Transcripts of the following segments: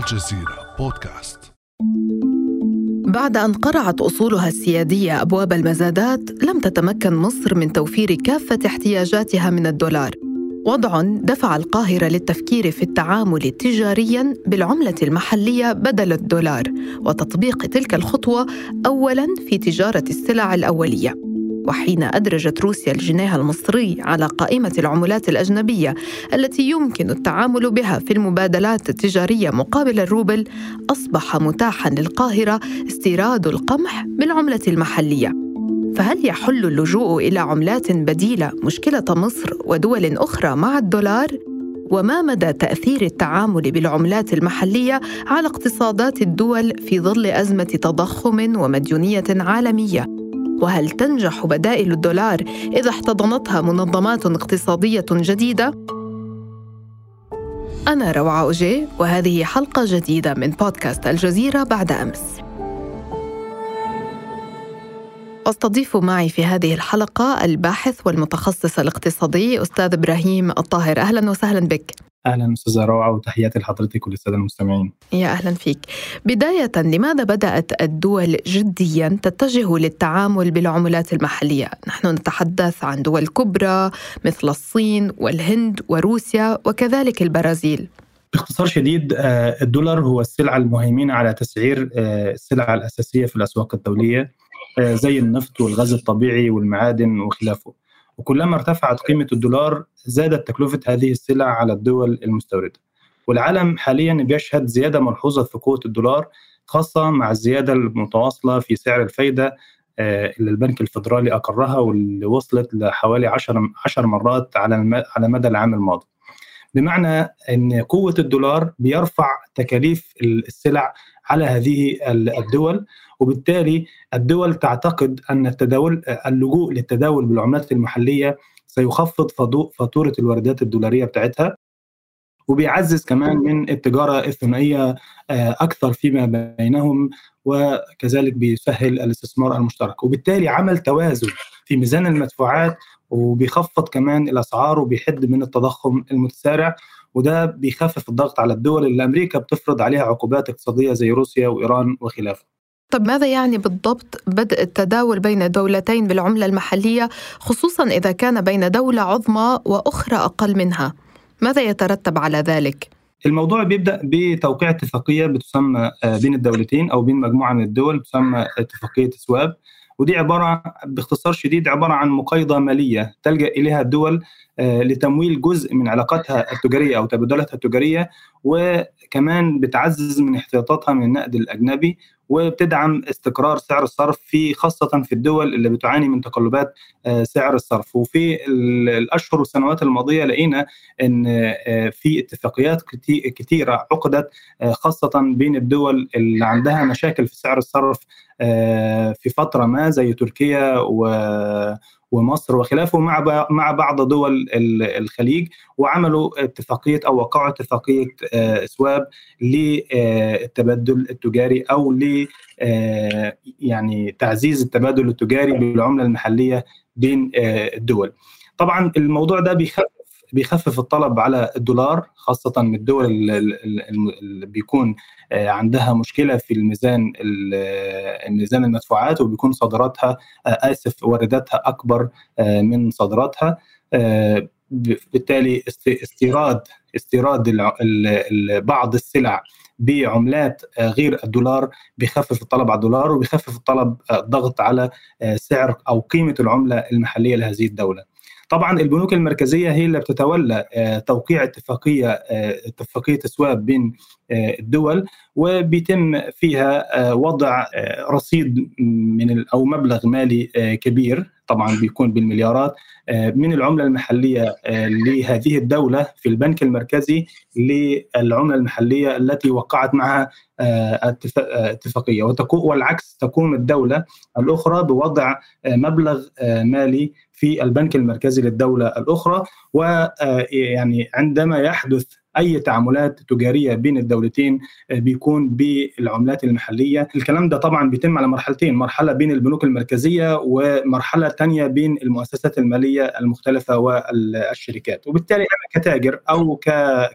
الجزيرة بودكاست. بعد أن قرعت أصولها السيادية أبواب المزادات لم تتمكن مصر من توفير كافة احتياجاتها من الدولار. وضع دفع القاهرة للتفكير في التعامل تجاريا بالعملة المحلية بدل الدولار وتطبيق تلك الخطوة أولا في تجارة السلع الأولية. وحين أدرجت روسيا الجنيه المصري على قائمة العملات الأجنبية التي يمكن التعامل بها في المبادلات التجارية مقابل الروبل أصبح متاحا للقاهرة استيراد القمح بالعملة المحلية فهل يحل اللجوء إلى عملات بديلة مشكلة مصر ودول أخرى مع الدولار؟ وما مدى تأثير التعامل بالعملات المحلية على اقتصادات الدول في ظل أزمة تضخم ومديونية عالمية؟ وهل تنجح بدائل الدولار إذا احتضنتها منظمات اقتصادية جديدة؟ أنا روعة أوجي وهذه حلقة جديدة من بودكاست الجزيرة بعد أمس أستضيف معي في هذه الحلقة الباحث والمتخصص الاقتصادي أستاذ إبراهيم الطاهر أهلا وسهلا بك أهلا أستاذة روعة وتحياتي لحضرتك وللساده المستمعين. يا أهلا فيك. بداية لماذا بدأت الدول جديا تتجه للتعامل بالعملات المحلية؟ نحن نتحدث عن دول كبرى مثل الصين والهند وروسيا وكذلك البرازيل. باختصار شديد آه، الدولار هو السلعه المهيمنة على تسعير آه، السلع الأساسية في الأسواق الدولية زي النفط والغاز الطبيعي والمعادن وخلافه. وكلما ارتفعت قيمة الدولار زادت تكلفة هذه السلع على الدول المستوردة والعالم حاليا بيشهد زيادة ملحوظة في قوة الدولار خاصة مع الزيادة المتواصلة في سعر الفايدة آه، اللي البنك الفدرالي أقرها واللي وصلت لحوالي 10 10 مرات على على مدى العام الماضي. بمعنى إن قوة الدولار بيرفع تكاليف السلع على هذه الدول. وبالتالي الدول تعتقد أن التداول اللجوء للتداول بالعملات المحلية سيخفض فاتورة الواردات الدولارية بتاعتها وبيعزز كمان من التجارة الثنائية آه، أكثر فيما بينهم وكذلك بيسهل الاستثمار المشترك وبالتالي عمل توازن في ميزان المدفوعات وبيخفض كمان الأسعار وبيحد من التضخم المتسارع وده بيخفف الضغط على الدول اللي أمريكا بتفرض عليها عقوبات اقتصادية زي روسيا وإيران وخلافه. طب ماذا يعني بالضبط بدء التداول بين دولتين بالعملة المحلية خصوصا إذا كان بين دولة عظمى وأخرى أقل منها؟ ماذا يترتب على ذلك؟ الموضوع بيبدأ بتوقيع اتفاقية بتسمى آه، بين الدولتين أو بين مجموعة من الدول تسمى اتفاقية سواب. ودي عبارة باختصار شديد عبارة عن مقايضة مالية تلجأ إليها الدول آه، لتمويل جزء من علاقاتها التجارية أو تبادلاتها التجارية وكمان بتعزز من احتياطاتها من النقد الأجنبي وبتدعم استقرار سعر الصرف في خاصة في الدول اللي بتعاني من تقلبات آه، سعر الصرف. وفي الأشهر والسنوات الماضية لقينا إن آه، في اتفاقيات كثيره عقدت خاصة بين الدول اللي عندها مشاكل في سعر الصرف في فترة ما زي تركيا و ومصر وخلافه مع مع بعض دول الخليج وعملوا اتفاقية أو وقعوا اتفاقية آه، إسواب للتبادل التجاري أو ل آه، يعني تعزيز التبادل التجاري بالعملة المحلية بين آه، الدول. طبعا الموضوع ده بيخفف بيخفف الطلب على الدولار خاصة من الدول اللي بيكون آه، عندها مشكلة في الميزان الميزان المدفوعات وبيكون صادراتها آه، آسف وارداتها أكبر آه، من صادراتها بالتالي استيراد استيراد بعض السلع بعملات غير الدولار بيخفف الطلب على الدولار وبيخفف الطلب الضغط على سعر أو قيمة العملة المحلية لهذه الدولة. طبعا البنوك المركزية هي اللي بتتولى آه، توقيع اتفاقية آه، اتفاقية اسواب بين آه، الدول وبيتم فيها وضع رصيد من أو مبلغ مالي كبير. طبعا بيكون بالمليارات. من العملة المحلية لهذه الدولة في البنك المركزي للعملة المحلية التي وقعت معها اتفاقية. والعكس تقوم الدولة الأخرى بوضع مبلغ مالي في البنك المركزي للدولة الأخرى. ويعني آه، عندما يحدث أي تعاملات تجارية بين الدولتين بيكون بالعملات المحلية. الكلام ده طبعا بيتم على مرحلتين مرحلة بين البنوك المركزية ومرحلة ثانية بين المؤسسات المالية المختلفة والشركات. وبالتالي أنا كتاجر أو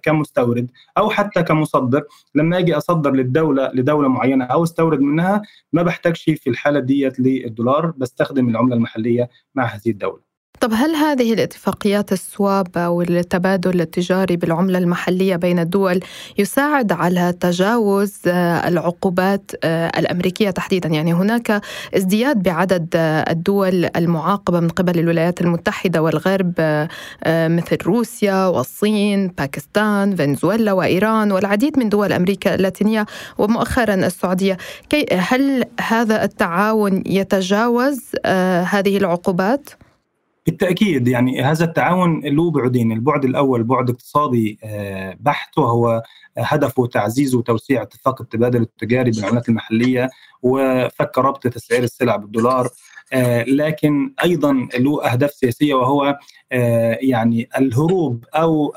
كمستورد أو حتى كمصدر لما أجي أصدر للدولة لدولة معينة أو أستورد منها ما بحتاجش في الحالة ديت للدولار بستخدم العملة المحلية مع هذه الدولة. طب هل هذه الاتفاقيات السواب أو التبادل التجاري بالعملة المحلية بين الدول يساعد على تجاوز آه، العقوبات آه، الأمريكية تحديدا؟ يعني هناك ازدياد بعدد آه، الدول المعاقبة من قبل الولايات المتحدة والغرب مثل روسيا والصين باكستان فنزويلا وإيران والعديد من دول أمريكا اللاتينية ومؤخرا السعودية. هل هذا التعاون يتجاوز هذه العقوبات؟ بالتأكيد يعني هذا التعاون له بعدين، البعد الأول بعد اقتصادي آه، بحت وهو هدفه تعزيز وتوسيع اتفاق التبادل التجاري بالعملات المحلية وفك ربط تسعير السلع بالدولار. لكن أيضا له أهداف سياسية وهو آه، يعني الهروب أو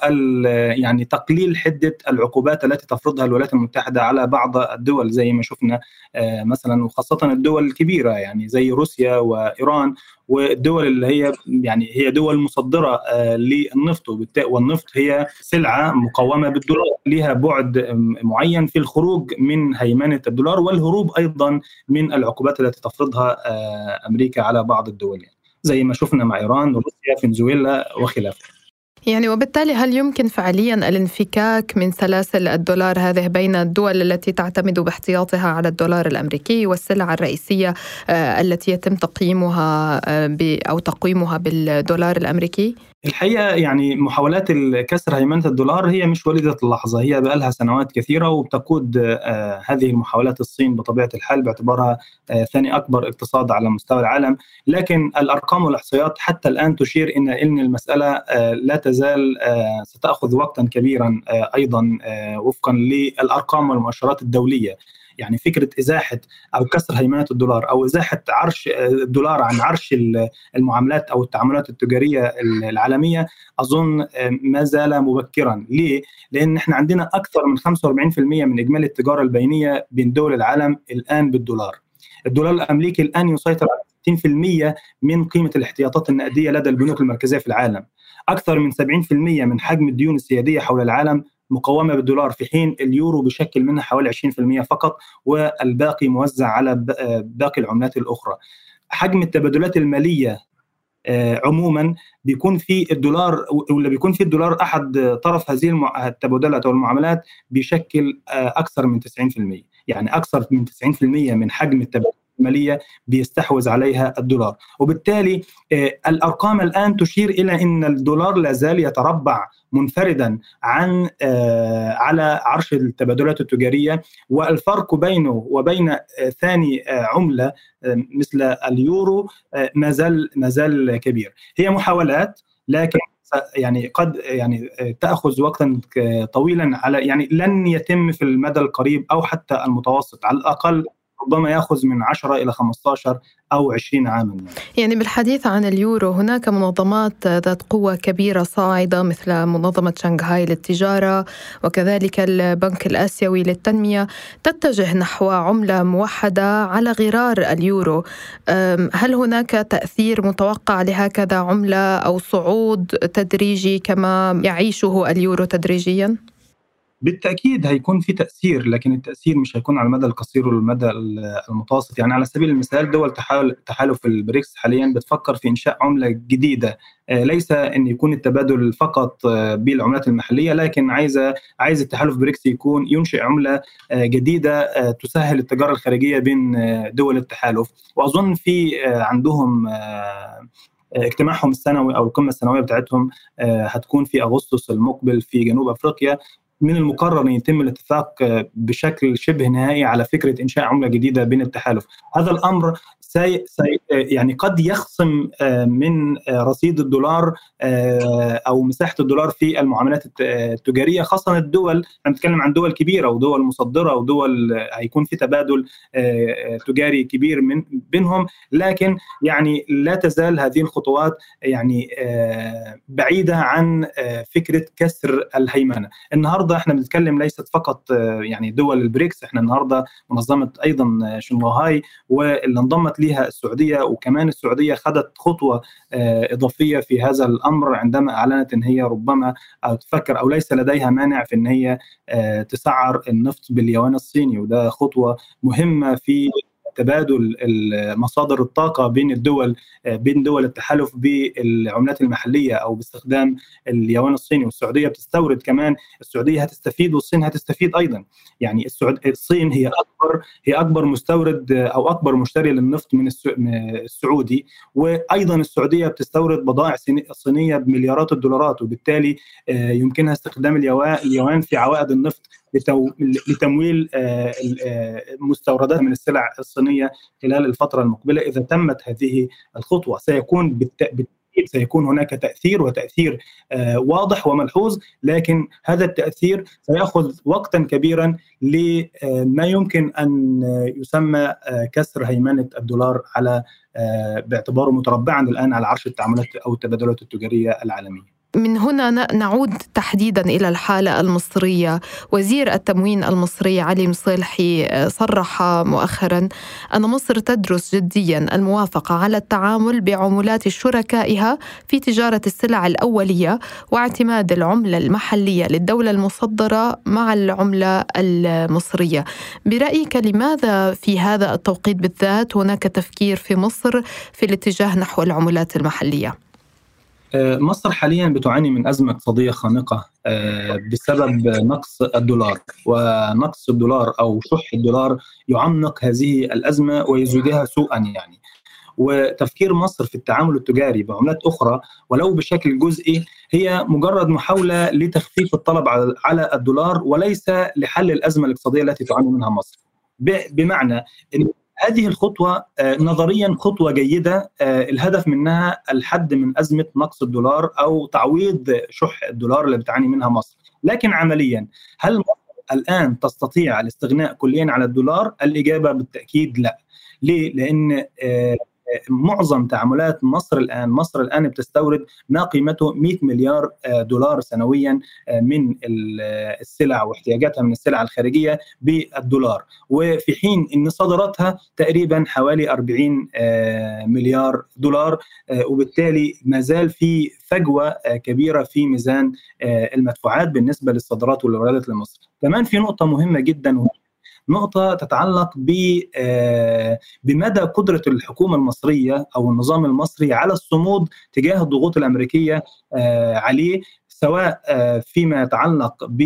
يعني تقليل حدة العقوبات التي تفرضها الولايات المتحدة على بعض الدول زي ما شفنا مثلا وخاصة الدول الكبيرة يعني زي روسيا وإيران والدول اللي هي يعني هي دول مصدرة آه، للنفط والنفط هي سلعة مقومه بالدولار لها بعد معين في الخروج من هيمنة الدولار والهروب أيضا من العقوبات التي تفرضها آه، أمريكا على بعض الدول يعني زي ما شفنا مع إيران وروسيا فنزويلا وخلافه يعني وبالتالي هل يمكن فعليا الانفكاك من سلاسل الدولار هذه بين الدول التي تعتمد باحتياطها على الدولار الأمريكي والسلع الرئيسية آه، التي يتم تقييمها آه، أو تقويمها بالدولار الأمريكي؟ الحقيقة يعني محاولات كسر هيمنة الدولار هي مش وليدة اللحظة هي بقى لها سنوات كثيرة وبتقود آه هذه المحاولات الصين بطبيعة الحال باعتبارها آه ثاني أكبر اقتصاد على مستوى العالم. لكن الأرقام والإحصائيات حتى الآن تشير إن إن المسألة آه لا تزال ستأخذ وقتا كبيرا أيضا وفقا للأرقام والمؤشرات الدولية. يعني فكرة إزاحة أو كسر هيمنه الدولار أو إزاحة عرش الدولار عن عرش المعاملات أو التعاملات التجارية العالمية أظن ما زال مبكرا، ليه؟ لأن إحنا عندنا أكثر من 45% من إجمالي التجارة البينية بين دول العالم الآن بالدولار. الدولار الأمريكي الآن يسيطر على 60% من قيمة الاحتياطات النقدية لدى البنوك المركزية في العالم. أكثر من 70% من حجم الديون السيادية حول العالم مقومة بالدولار في حين اليورو بشكل منها حوالي 20% فقط والباقي موزع على باقي العملات الأخرى. حجم التبادلات المالية آه، عموما بيكون في الدولار ولا بيكون في الدولار أحد طرف هذه التبادلات أو المعاملات بيشكل آه، أكثر من 90% يعني أكثر من 90% من حجم التبادلات الماليه بيستحوذ عليها الدولار. وبالتالي آه، الأرقام الآن تشير إلى إن الدولار لا زال يتربع منفردا عن آه، على عرش التبادلات التجارية. والفرق بينه وبين آه، ثاني عملة مثل اليورو ما زال ما زال كبير. هي محاولات لكن يعني قد يعني تأخذ وقتا طويلا على يعني لن يتم في المدى القريب أو حتى المتوسط. على الأقل ربما ياخذ من 10 إلى 15 أو 20 عاما يعني بالحديث عن اليورو هناك منظمات ذات قوة كبيرة صاعدة مثل منظمة شنغهاي للتجارة وكذلك البنك الآسيوي للتنمية تتجه نحو عملة موحدة على غرار اليورو هل هناك تأثير متوقع لهكذا عملة أو صعود تدريجي كما يعيشه اليورو تدريجيا؟ بالتأكيد هيكون في تأثير لكن التأثير مش هيكون على المدى القصير والمدى المتوسط. يعني على سبيل المثال دول تحالف البريكس حاليا بتفكر في إنشاء عملة جديدة. آه، ليس إن يكون التبادل فقط آه، بالعملات المحلية لكن عايزه عايز التحالف بريكس يكون ينشئ عملة آه، جديدة تسهل التجارة الخارجية بين دول التحالف. وأظن في عندهم اجتماعهم السنوي أو القمة السنوية بتاعتهم هتكون في أغسطس المقبل في جنوب أفريقيا. من المقرر أن يتم الاتفاق بشكل شبه نهائي على فكرة إنشاء عملة جديدة بين التحالف، هذا الأمر سي سي يعني قد يخصم من رصيد الدولار أو مساحة الدولار في المعاملات التجارية خاصة الدول نتكلم عن دول كبيرة ودول مصدرة ودول هيكون في تبادل تجاري كبير من بينهم. لكن يعني لا تزال هذه الخطوات يعني بعيدة عن فكرة كسر الهيمنة. النهارده إحنا بنتكلم ليست فقط يعني دول البريكس إحنا النهارده منظمة أيضا شنغهاي واللي انضمت لها السعودية وكمان السعودية خدت خطوة إضافية في هذا الأمر عندما أعلنت إن هي ربما أو تفكر أو ليس لديها مانع في إن هي تسعر النفط باليوان الصيني وده خطوة مهمة في تبادل مصادر الطاقة بين الدول بين دول التحالف بالعملات المحلية أو باستخدام اليوان الصيني والسعودية بتستورد كمان السعودية هتستفيد والصين هتستفيد أيضا. يعني الصين هي أكبر هي أكبر مستورد أو أكبر مشتري للنفط من السعودي. وأيضا السعودية بتستورد بضائع صينية بمليارات الدولارات وبالتالي يمكنها استخدام اليوان في عوائد النفط لتمويل مستوردات من السلع الصينية خلال الفترة المقبلة إذا تمت هذه الخطوة سيكون بالتأكيد سيكون هناك تأثير وتأثير واضح وملحوظ لكن هذا التأثير سيأخذ وقتا كبيرا لما يمكن أن يسمى كسر هيمنة الدولار على باعتباره متربعا الآن على عرش التعاملات أو التبادلات التجارية العالمية. من هنا نعود تحديدا إلى الحالة المصرية، وزير التموين المصري علي مصلحي صرح مؤخرا أن مصر تدرس جديا الموافقة على التعامل بعملات شركائها في تجارة السلع الأولية واعتماد العملة المحلية للدولة المصدرة مع العملة المصرية. برأيك لماذا في هذا التوقيت بالذات هناك تفكير في مصر في الاتجاه نحو العملات المحلية؟ مصر حاليا بتعاني من أزمة اقتصاديه خانقة بسبب نقص الدولار. ونقص الدولار أو شح الدولار يعمق هذه الأزمة ويزيدها سوءا يعني. وتفكير مصر في التعامل التجاري بعملات أخرى ولو بشكل جزئي هي مجرد محاولة لتخفيف الطلب على الدولار وليس لحل الأزمة الاقتصادية التي تعاني منها مصر. بمعنى إن هذه الخطوة نظريا خطوة جيدة الهدف منها الحد من أزمة نقص الدولار أو تعويض شح الدولار اللي بتعاني منها مصر لكن عمليا هل مصر الآن تستطيع الاستغناء كليا على الدولار؟ الإجابة بالتأكيد لا ليه؟ لأن معظم تعاملات مصر الآن مصر الآن بتستورد ما قيمته 100 مليار دولار سنويا من السلع واحتياجاتها من السلع الخارجية بالدولار. وفي حين إن صادراتها تقريبا حوالي 40 مليار دولار وبالتالي ما زال في فجوة كبيرة في ميزان المدفوعات بالنسبة للصادرات والايرادات لمصر. كمان في نقطة مهمة جدا نقطة تتعلق بمدى قدرة الحكومة المصرية أو النظام المصري على الصمود تجاه الضغوط الأمريكية عليه سواء فيما يتعلق ب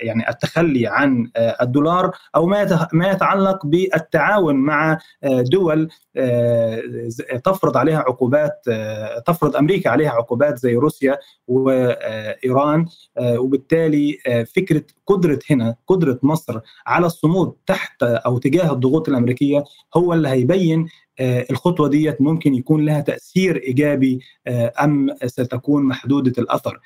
يعني التخلي عن الدولار أو ما ما يتعلق بالتعاون مع دول. تفرض عليها عقوبات تفرض أمريكا عليها عقوبات زي روسيا وايران وبالتالي فكرة قدرة هنا قدرة مصر على الصمود تحت أو تجاه الضغوط الأمريكية هو اللي هيبين الخطوة ديت ممكن يكون لها تأثير إيجابي أم ستكون محدودة الأثر.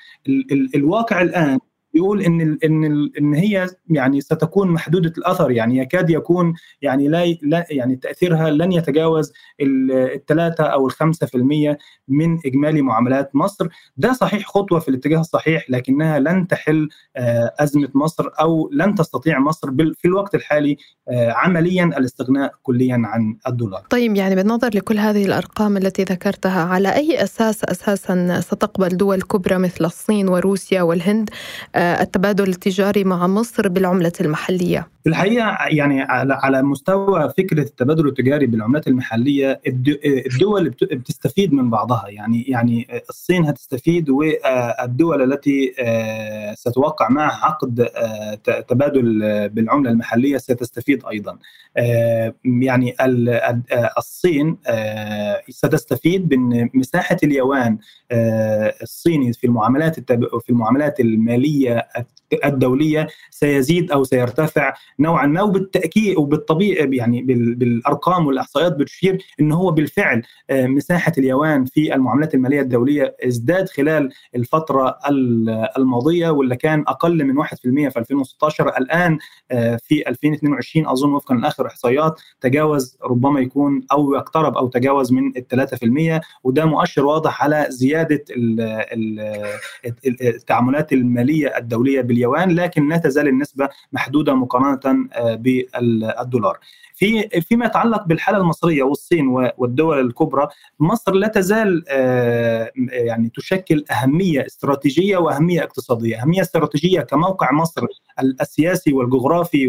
الواقع الآن يقول إن إن إن هي يعني ستكون محدودة الأثر يعني يكاد يكون يعني لا, لا يعني تأثيرها لن يتجاوز الثلاثة أو الخمسة في المية من إجمالي معاملات مصر ده صحيح خطوة في الاتجاه الصحيح لكنها لن تحل أزمة مصر أو لن تستطيع مصر في الوقت الحالي عمليا الاستغناء كليا عن الدولار. طيب يعني بالنظر لكل هذه الأرقام التي ذكرتها على أي أساس أساسا ستقبل دول كبرى مثل الصين وروسيا والهند التبادل التجاري مع مصر بالعملة المحلية؟ في الحقيقة يعني على مستوى فكرة التبادل التجاري بالعملات المحلية الدول بتستفيد من بعضها. يعني يعني الصين هتستفيد والدول التي ستوقع معها عقد تبادل بالعملة المحلية ستستفيد أيضا. يعني الصين ستستفيد بأن مساحة اليوان الصيني في المعاملات في المعاملات المالية الدولية سيزيد أو سيرتفع نوعا ما. وبالتأكيد وبالطبيعه يعني بالأرقام والإحصائيات بتشير إن هو بالفعل مساحة اليوان في المعاملات المالية الدولية ازداد خلال الفترة الماضية واللي كان أقل من 1% في 2016 الآن في 2022 أظن وفقا لآخر إحصائيات تجاوز ربما يكون أو يقترب أو تجاوز من ال 3% وده مؤشر واضح على زيادة التعاملات المالية الدولية باليوان. لكن لا تزال النسبة محدودة مقارنة بالدولار. في فيما يتعلق بالحالة المصرية والصين والدول الكبرى مصر لا تزال يعني تشكل أهمية استراتيجية وأهمية اقتصادية، أهمية استراتيجية كموقع مصر السياسي والجغرافي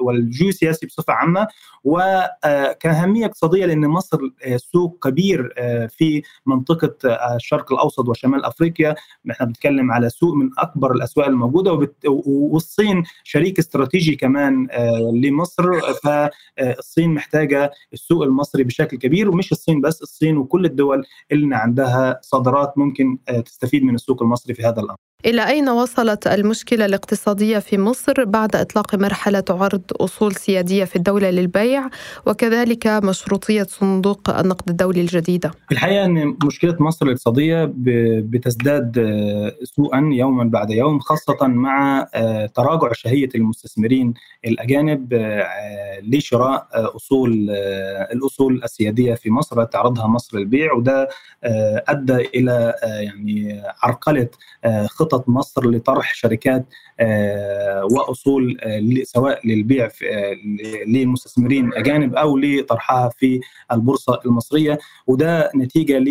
والجيوسياسي بصفة عامة وكاهميه اقتصادية لأن مصر سوق كبير في منطقة الشرق الأوسط وشمال أفريقيا، إحنا بنتكلم على سوق من أكبر الأسواق الموجودة والصين شريك استراتيجي كمان لمصر. ف الصين محتاجة السوق المصري بشكل كبير ومش الصين بس الصين وكل الدول اللي عندها صادرات ممكن تستفيد من السوق المصري في هذا الأمر. إلى أين وصلت المشكلة الاقتصادية في مصر بعد إطلاق مرحلة عرض أصول سيادية في الدولة للبيع وكذلك مشروطية صندوق النقد الدولي الجديدة؟ الحقيقة أن مشكلة مصر الاقتصادية بتزداد سوءا يوما بعد يوم خاصة مع تراجع شهية المستثمرين الأجانب لشراء أصول الأصول السيادية في مصر تعرضها مصر للبيع وده أدى إلى يعني عرقلة خطة خطط مصر لطرح شركات وأصول سواء للبيع للمستثمرين الاجانب أو لطرحها في البورصة المصرية. وده نتيجة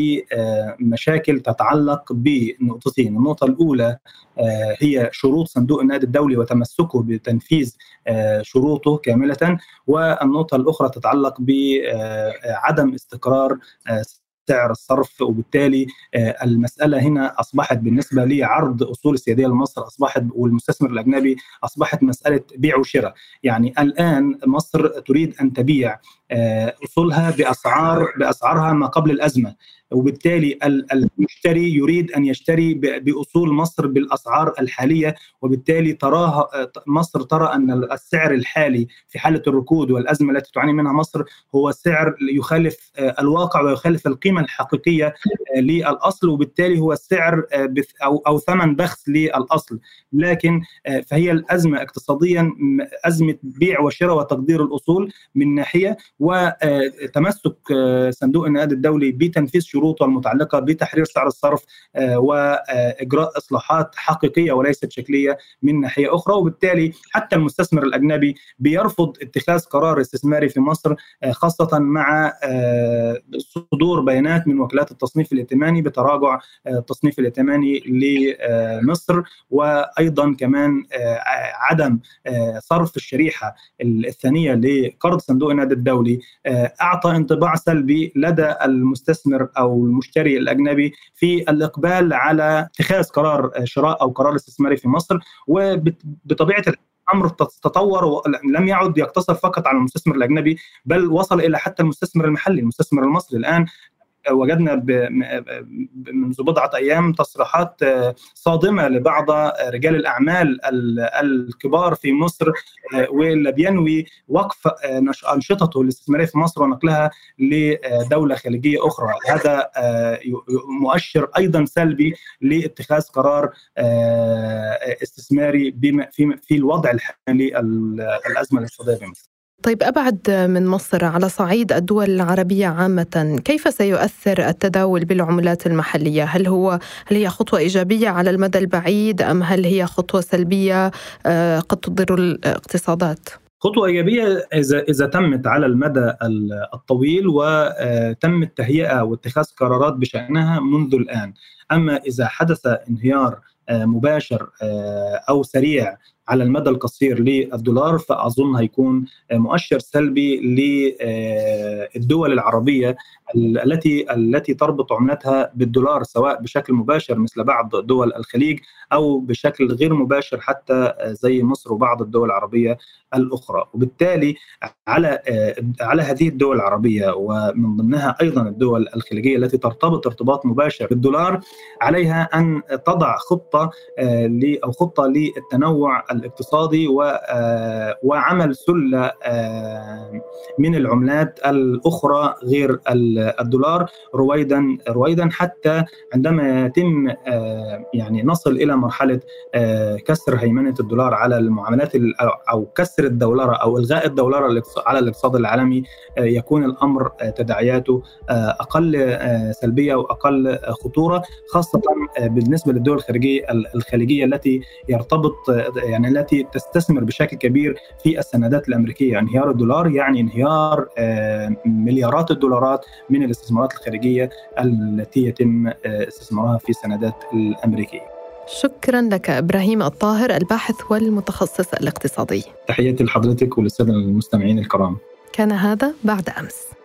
لمشاكل تتعلق بنقطتين، النقطة الأولى هي شروط صندوق النقد الدولي وتمسكه بتنفيذ شروطه كاملة. والنقطة الأخرى تتعلق بعدم استقرار سعر الصرف وبالتالي المسألة هنا أصبحت بالنسبة لعرض أصول السيادية لمصر أصبحت والمستثمر الأجنبي أصبحت مسألة بيع وشراء، يعني الآن مصر تريد أن تبيع أصولها باسعار بأسعارها ما قبل الأزمة. وبالتالي المشتري يريد أن يشتري بأصول مصر بالأسعار الحالية وبالتالي تراها مصر ترى أن السعر الحالي في حالة الركود والأزمة التي تعاني منها مصر هو سعر يخالف الواقع ويخالف القيمة الحقيقية للأصل وبالتالي هو سعر أو أو ثمن بخس للأصل. لكن فهي الأزمة اقتصاديا أزمة بيع وشراء وتقدير الأصول من ناحية وتمسك صندوق النقد الدولي بتنفيذ شروطه المتعلقة بتحرير سعر الصرف وإجراء إصلاحات حقيقية وليست شكلية من ناحية أخرى. وبالتالي حتى المستثمر الأجنبي بيرفض اتخاذ قرار استثماري في مصر خاصة مع صدور بيانات من وكالات التصنيف الائتماني بتراجع التصنيف الائتماني لمصر وأيضا كمان عدم صرف الشريحة الثانية لقرض صندوق النقد الدولي. أعطى انطباع سلبي لدى المستثمر أو المشتري الأجنبي في الإقبال على اتخاذ قرار شراء أو قرار استثماري في مصر وبطبيعه الأمر تطور لم يعد يقتصر فقط على المستثمر الأجنبي بل وصل إلى حتى المستثمر المحلي المستثمر المصري. الآن وجدنا منذ بضعة أيام تصريحات صادمة لبعض رجال الأعمال الكبار في مصر واللي بينوي وقف أنشطته الاستثمارية في مصر ونقلها لدولة خليجية أخرى، هذا مؤشر أيضا سلبي لاتخاذ قرار استثماري في الوضع الحالي للازمه الاقتصادية في مصر. طيب أبعد من مصر على صعيد الدول العربية عامة، كيف سيؤثر التداول بالعملات المحلية؟ هل هو هل هي خطوة إيجابية على المدى البعيد أم هل هي خطوة سلبية قد تضر الاقتصادات؟ خطوة إيجابية إذا إذا تمت على المدى الطويل وتم التهيئة واتخاذ قرارات بشأنها منذ الآن، أما إذا حدث انهيار مباشر أو سريع على المدى القصير للدولار فأظن هيكون مؤشر سلبي للدول العربية التي التي تربط عملتها بالدولار سواء بشكل مباشر مثل بعض دول الخليج أو بشكل غير مباشر حتى زي مصر وبعض الدول العربية الأخرى. وبالتالي على على هذه الدول العربية ومن ضمنها أيضا الدول الخليجية التي ترتبط ارتباط مباشر بالدولار عليها أن تضع خطة أو خطة للتنوع الاقتصادي وعمل سلة من العملات الأخرى غير الدولار رويدا رويدا حتى عندما يتم يعني نصل إلى مرحلة كسر هيمنة الدولار على المعاملات أو كسر الدولار أو إلغاء الدولار على الاقتصاد العالمي يكون الأمر تداعياته أقل سلبية وأقل خطورة خاصة بالنسبة للدول الخارجية الخليجية التي يرتبط يعني التي تستثمر بشكل كبير في السندات الأمريكية. انهيار الدولار يعني انهيار مليارات الدولارات من الاستثمارات الخارجية التي يتم استثمارها في السندات الأمريكية. شكرا لك إبراهيم الطاهر الباحث والمتخصص الاقتصادي. تحياتي لحضرتك وللسادة المستمعين الكرام. كان هذا بعد أمس.